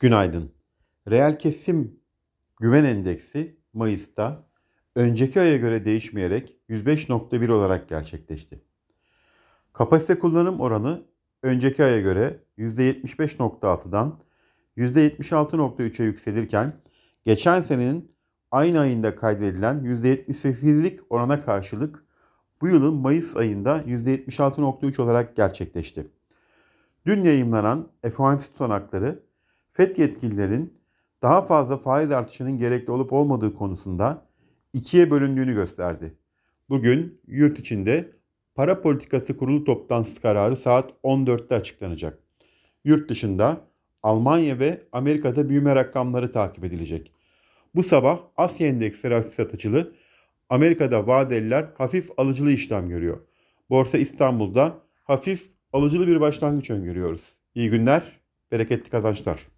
Günaydın. Reel kesim güven endeksi Mayıs'ta önceki aya göre değişmeyerek 105.1 olarak gerçekleşti. Kapasite kullanım oranı önceki aya göre %75.6'dan %76.3'e yükselirken geçen senenin aynı ayında kaydedilen %78'lik orana karşılık bu yılın Mayıs ayında %76.3 olarak gerçekleşti. Dün yayımlanan FOMC tutanakları FED yetkililerin daha fazla faiz artışının gerekli olup olmadığı konusunda ikiye bölündüğünü gösterdi. Bugün yurt içinde para politikası kurulu toplantısı kararı saat 14'te açıklanacak. Yurt dışında Almanya ve Amerika'da büyüme rakamları takip edilecek. Bu sabah Asya endeksleri hafif satıcılı, Amerika'da vadeliler hafif alıcılı işlem görüyor. Borsa İstanbul'da hafif alıcılı bir başlangıç öngörüyoruz. İyi günler, bereketli kazançlar.